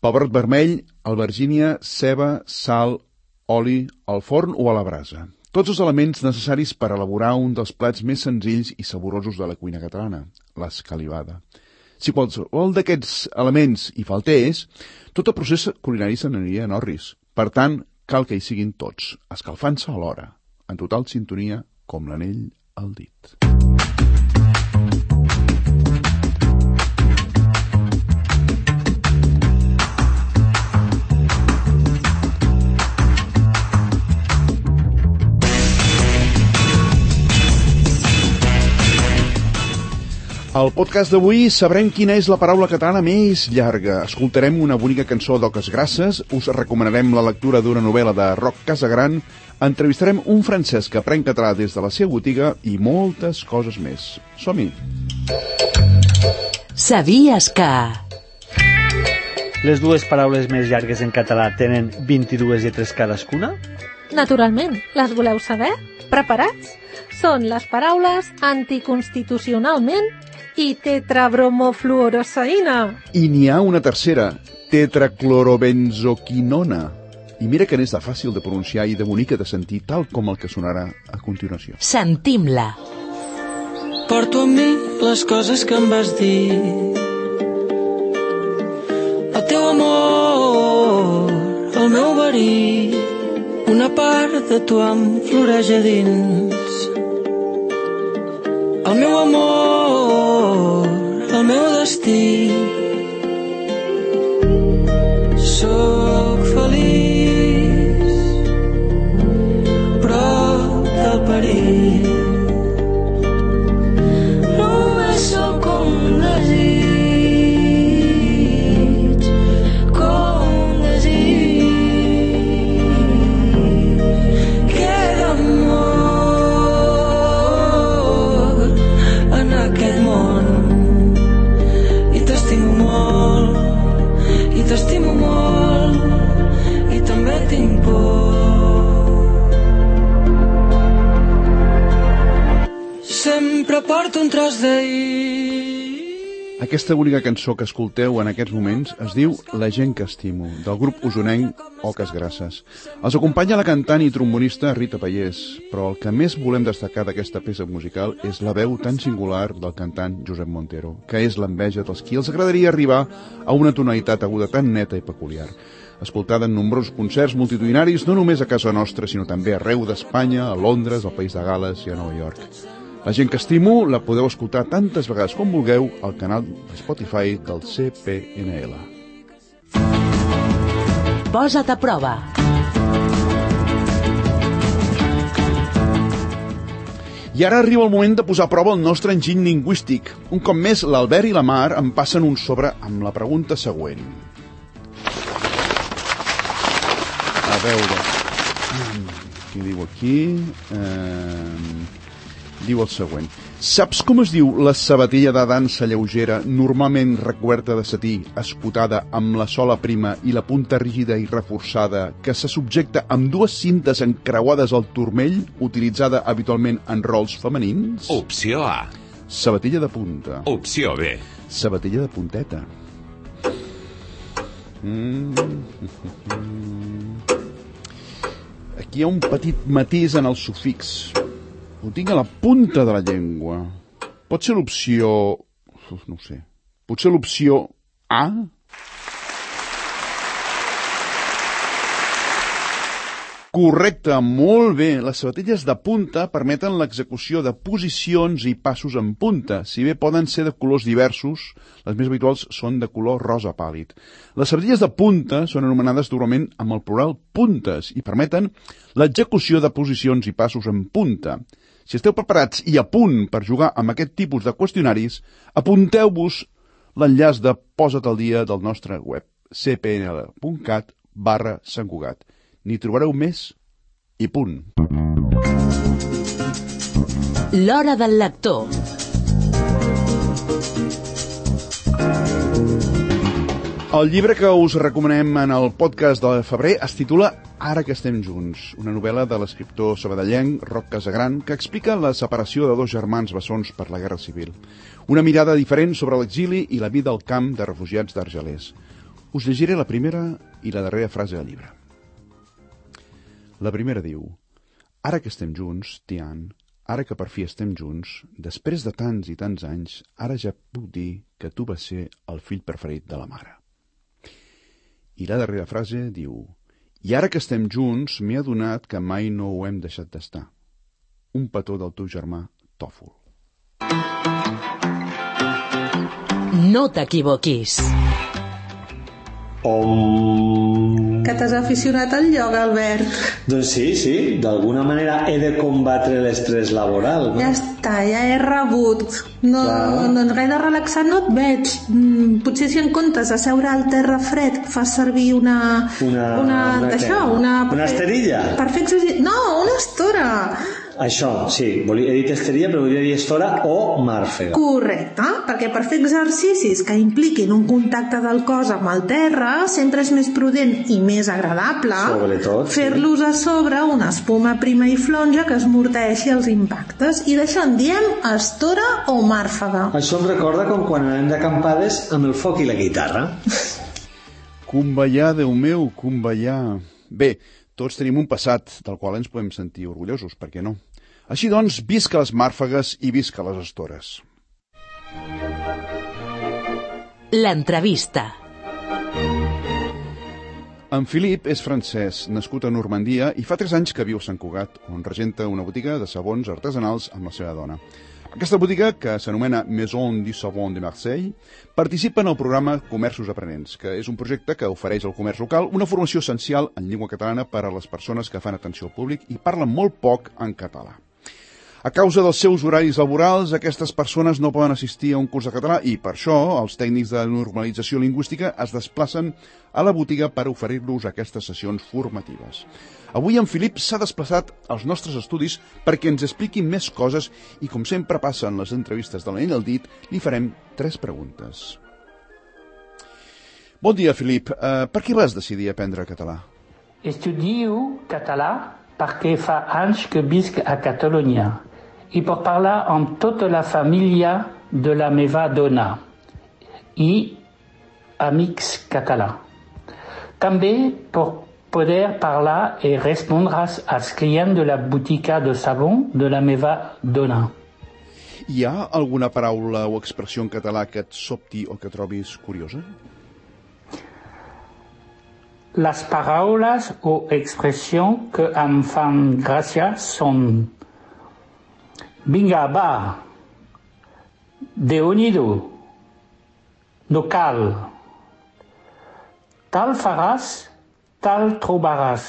pebrot vermell, albergínia, ceba, sal, oli, al forn o a la brasa. Tots els elements necessaris per elaborar un dels plats més senzills i saborosos de la cuina catalana, l'escalivada. Si qualsevol d'aquests elements hi faltés, tot el procés culinari se n'aniria en orris. Per tant, cal que hi siguin tots, escalfant-se alhora, en total sintonia com l'anell al dit. Al podcast d'avui sabrem quina és la paraula catalana més llarga. Escoltarem una bonica cançó d'Oques Grasses, us recomanarem la lectura d'una novel·la de Roc Casagran, entrevistarem un francès que aprèn català des de la seva botiga i moltes coses més. Som-hi! Sabies que... Les dues paraules més llargues en català tenen 22 lletres cadascuna? Naturalment, les voleu saber? Preparats? Són les paraules anticonstitucionalment i tetrabromofluorosaïna. I n'hi ha una tercera, tetraclorobenzoquinona. I mira que n'és de fàcil de pronunciar i de bonica de sentir, tal com el que sonarà a continuació. Sentim-la. Porto amb mi les coses que em vas dir. El teu amor, el meu verí, una part de tu em floreix a dins. El meu amor, destí. Soc feliç, prop del perill. Sempre porto un tros d'ahir. Aquesta única cançó que escolteu en aquests moments es diu La gent que estimo, del grup usonenc Oques Grasses. Els acompanya la cantant i trombonista Rita Pallés, però el que més volem destacar d'aquesta peça musical és la veu tan singular del cantant Josep Montero, que és l'enveja dels qui els agradaria arribar a una tonalitat aguda tan neta i peculiar escoltada en nombrosos concerts multitudinaris no només a casa nostra, sinó també arreu d'Espanya, a Londres, al País de Gales i a Nova York. La gent que estimo la podeu escoltar tantes vegades com vulgueu al canal de Spotify del CPNL. Posa't a prova. I ara arriba el moment de posar a prova el nostre enginy lingüístic. Un cop més, l'Albert i la Mar em passen un sobre amb la pregunta següent. A veure... Mm, Què diu aquí? Eh, diu el següent. Saps com es diu la sabatilla de dansa lleugera, normalment recoberta de setí, escotada amb la sola prima i la punta rígida i reforçada, que se subjecta amb dues cintes encreuades al turmell, utilitzada habitualment en rols femenins? Opció A. Sabatilla de punta. Opció B. Sabatilla de punteta. Mm. Aquí hi ha un petit matís en el sufix. Ho tinc a la punta de la llengua. Pot ser l'opció... No ho sé. Potser l'opció A? Correcte, molt bé. Les sabatilles de punta permeten l'execució de posicions i passos en punta, si bé poden ser de colors diversos, les més habituals són de color rosa pàl·lid. Les sabatilles de punta són anomenades durament amb el plural puntes i permeten l'execució de posicions i passos en punta. Si esteu preparats i a punt per jugar amb aquest tipus de qüestionaris, apunteu-vos l'enllaç de Posa't al dia del nostre web cpnl.cat barra Sant Cugat. N'hi trobareu més i punt. L'hora del lector. El llibre que us recomanem en el podcast de febrer es titula Ara que estem junts, una novel·la de l'escriptor sabadellenc Roc Casagran que explica la separació de dos germans bessons per la Guerra Civil. Una mirada diferent sobre l'exili i la vida al camp de refugiats d'Argelers. Us llegiré la primera i la darrera frase del llibre. La primera diu Ara que estem junts, Tian, ara que per fi estem junts, després de tants i tants anys, ara ja puc dir que tu vas ser el fill preferit de la mare. I la darrera frase diu I ara que estem junts, m'he adonat que mai no ho hem deixat d'estar. Un petó del teu germà, Tòfol. No t'equivoquis. Om... Que t'has aficionat al ioga, Albert. Doncs sí, sí, d'alguna manera he de combatre l'estrès laboral. No? Ja està, ja he rebut. No, Clar. doncs gaire relaxat no et veig. Mm, potser si en comptes de seure al terra fred fas servir una... Una- una, una d'això, què? una... Una esterilla? Per fer exercici... No, una estora. Això, sí, volia, he dit esteria, però volia dir estora o màrfega. Correcte, perquè per fer exercicis que impliquin un contacte del cos amb el terra sempre és més prudent i més agradable Sobretot, sí. fer-los a sobre una espuma prima i flonja que esmorteixi els impactes i d'això en diem estora o màrfega. Això em recorda com quan anem d'acampades amb el foc i la guitarra. Cumballà, Déu meu, cumballà. Bé, tots tenim un passat del qual ens podem sentir orgullosos, per què no? Així doncs, visca les màrfegues i visca les estores. L'entrevista. En Filip és francès, nascut a Normandia i fa 3 anys que viu a Sant Cugat, on regenta una botiga de sabons artesanals amb la seva dona. Aquesta botiga, que s'anomena Maison du Savon de Marseille, participa en el programa Comerços Aprenents, que és un projecte que ofereix al comerç local una formació essencial en llengua catalana per a les persones que fan atenció al públic i parlen molt poc en català. A causa dels seus horaris laborals, aquestes persones no poden assistir a un curs de català i, per això, els tècnics de normalització lingüística es desplacen a la botiga per oferir-los aquestes sessions formatives. Avui en Filip s'ha desplaçat als nostres estudis perquè ens expliqui més coses i, com sempre passa en les entrevistes de l'Anell al dit, li farem tres preguntes. Bon dia, Filip. Uh, per què vas decidir aprendre català? Estudio català perquè fa anys que visc a Catalunya i per parlar amb tota la família de la meva dona i amics catalans. També per poder parlar i respondre als clients de la botiga de sabó de la meva dona. Hi ha alguna paraula o expressió en català que et sobti o que trobis curiosa? Les paraules o expressions que em fan gràcia són Vinga, va, Déu-n'hi-do, no cal, tal faràs, tal trobaràs.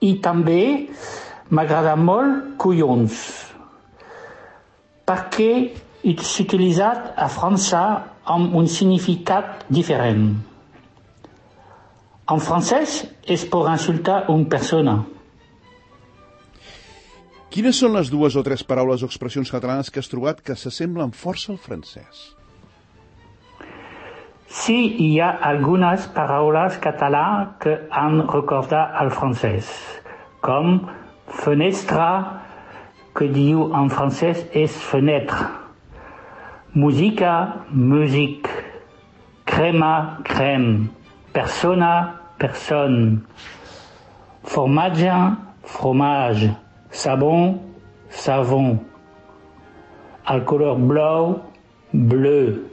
I també m'agrada molt collons, perquè és utilitzat a França amb un significat diferent. En francès és per insultar una persona. Quines són les dues o tres paraules o expressions catalanes que has trobat que s'assemblen força al francès? Sí, hi ha algunes paraules català que han recordat al francès, com fenestra, que diu en francès és fenêtre, música, music, crema, crème, persona, personne, formatge, fromage, sabon, savon, el color blau, bleu.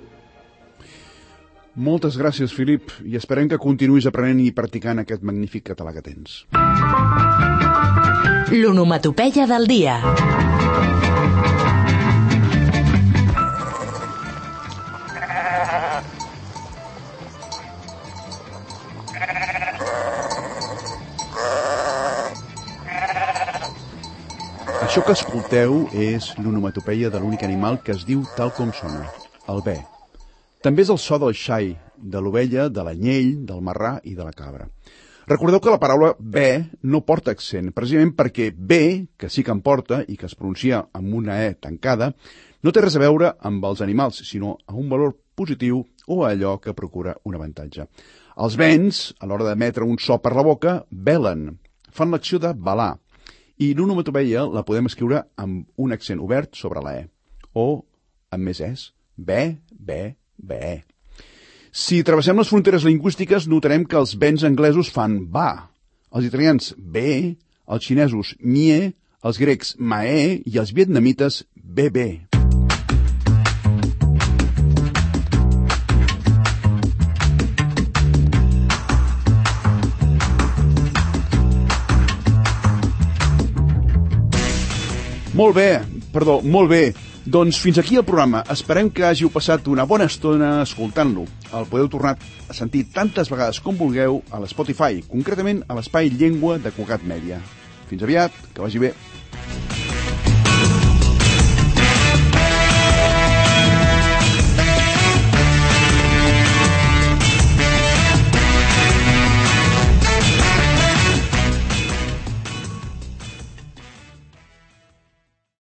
Moltes gràcies, Filip, i esperem que continuïs aprenent i practicant aquest magnífic català que tens. L'onomatopeia del dia. Això que escolteu és l'onomatopeia de l'únic animal que es diu tal com sona, el bé. També és el so del xai, de l'ovella, de l'anyell, del marrà i de la cabra. Recordeu que la paraula bé no porta accent, precisament perquè bé, que sí que en porta i que es pronuncia amb una e tancada, no té res a veure amb els animals, sinó a un valor positiu o a allò que procura un avantatge. Els vents, a l'hora d'emetre un so per la boca, velen, fan l'acció de balar, i l'onomatopeia la podem escriure amb un accent obert sobre la E, o amb més es, be, be, be. Si travessem les fronteres lingüístiques, notarem que els vents anglesos fan va, els italians bé, els xinesos mie, els grecs mae. I els vietnamites bebé. Molt bé, perdó, molt bé. Doncs fins aquí el programa. Esperem que hàgiu passat una bona estona escoltant-lo. El podeu tornar a sentir tantes vegades com vulgueu a l'Spotify, concretament a l'espai Llengua de Cugat Mèdia. Fins aviat, que vagi bé.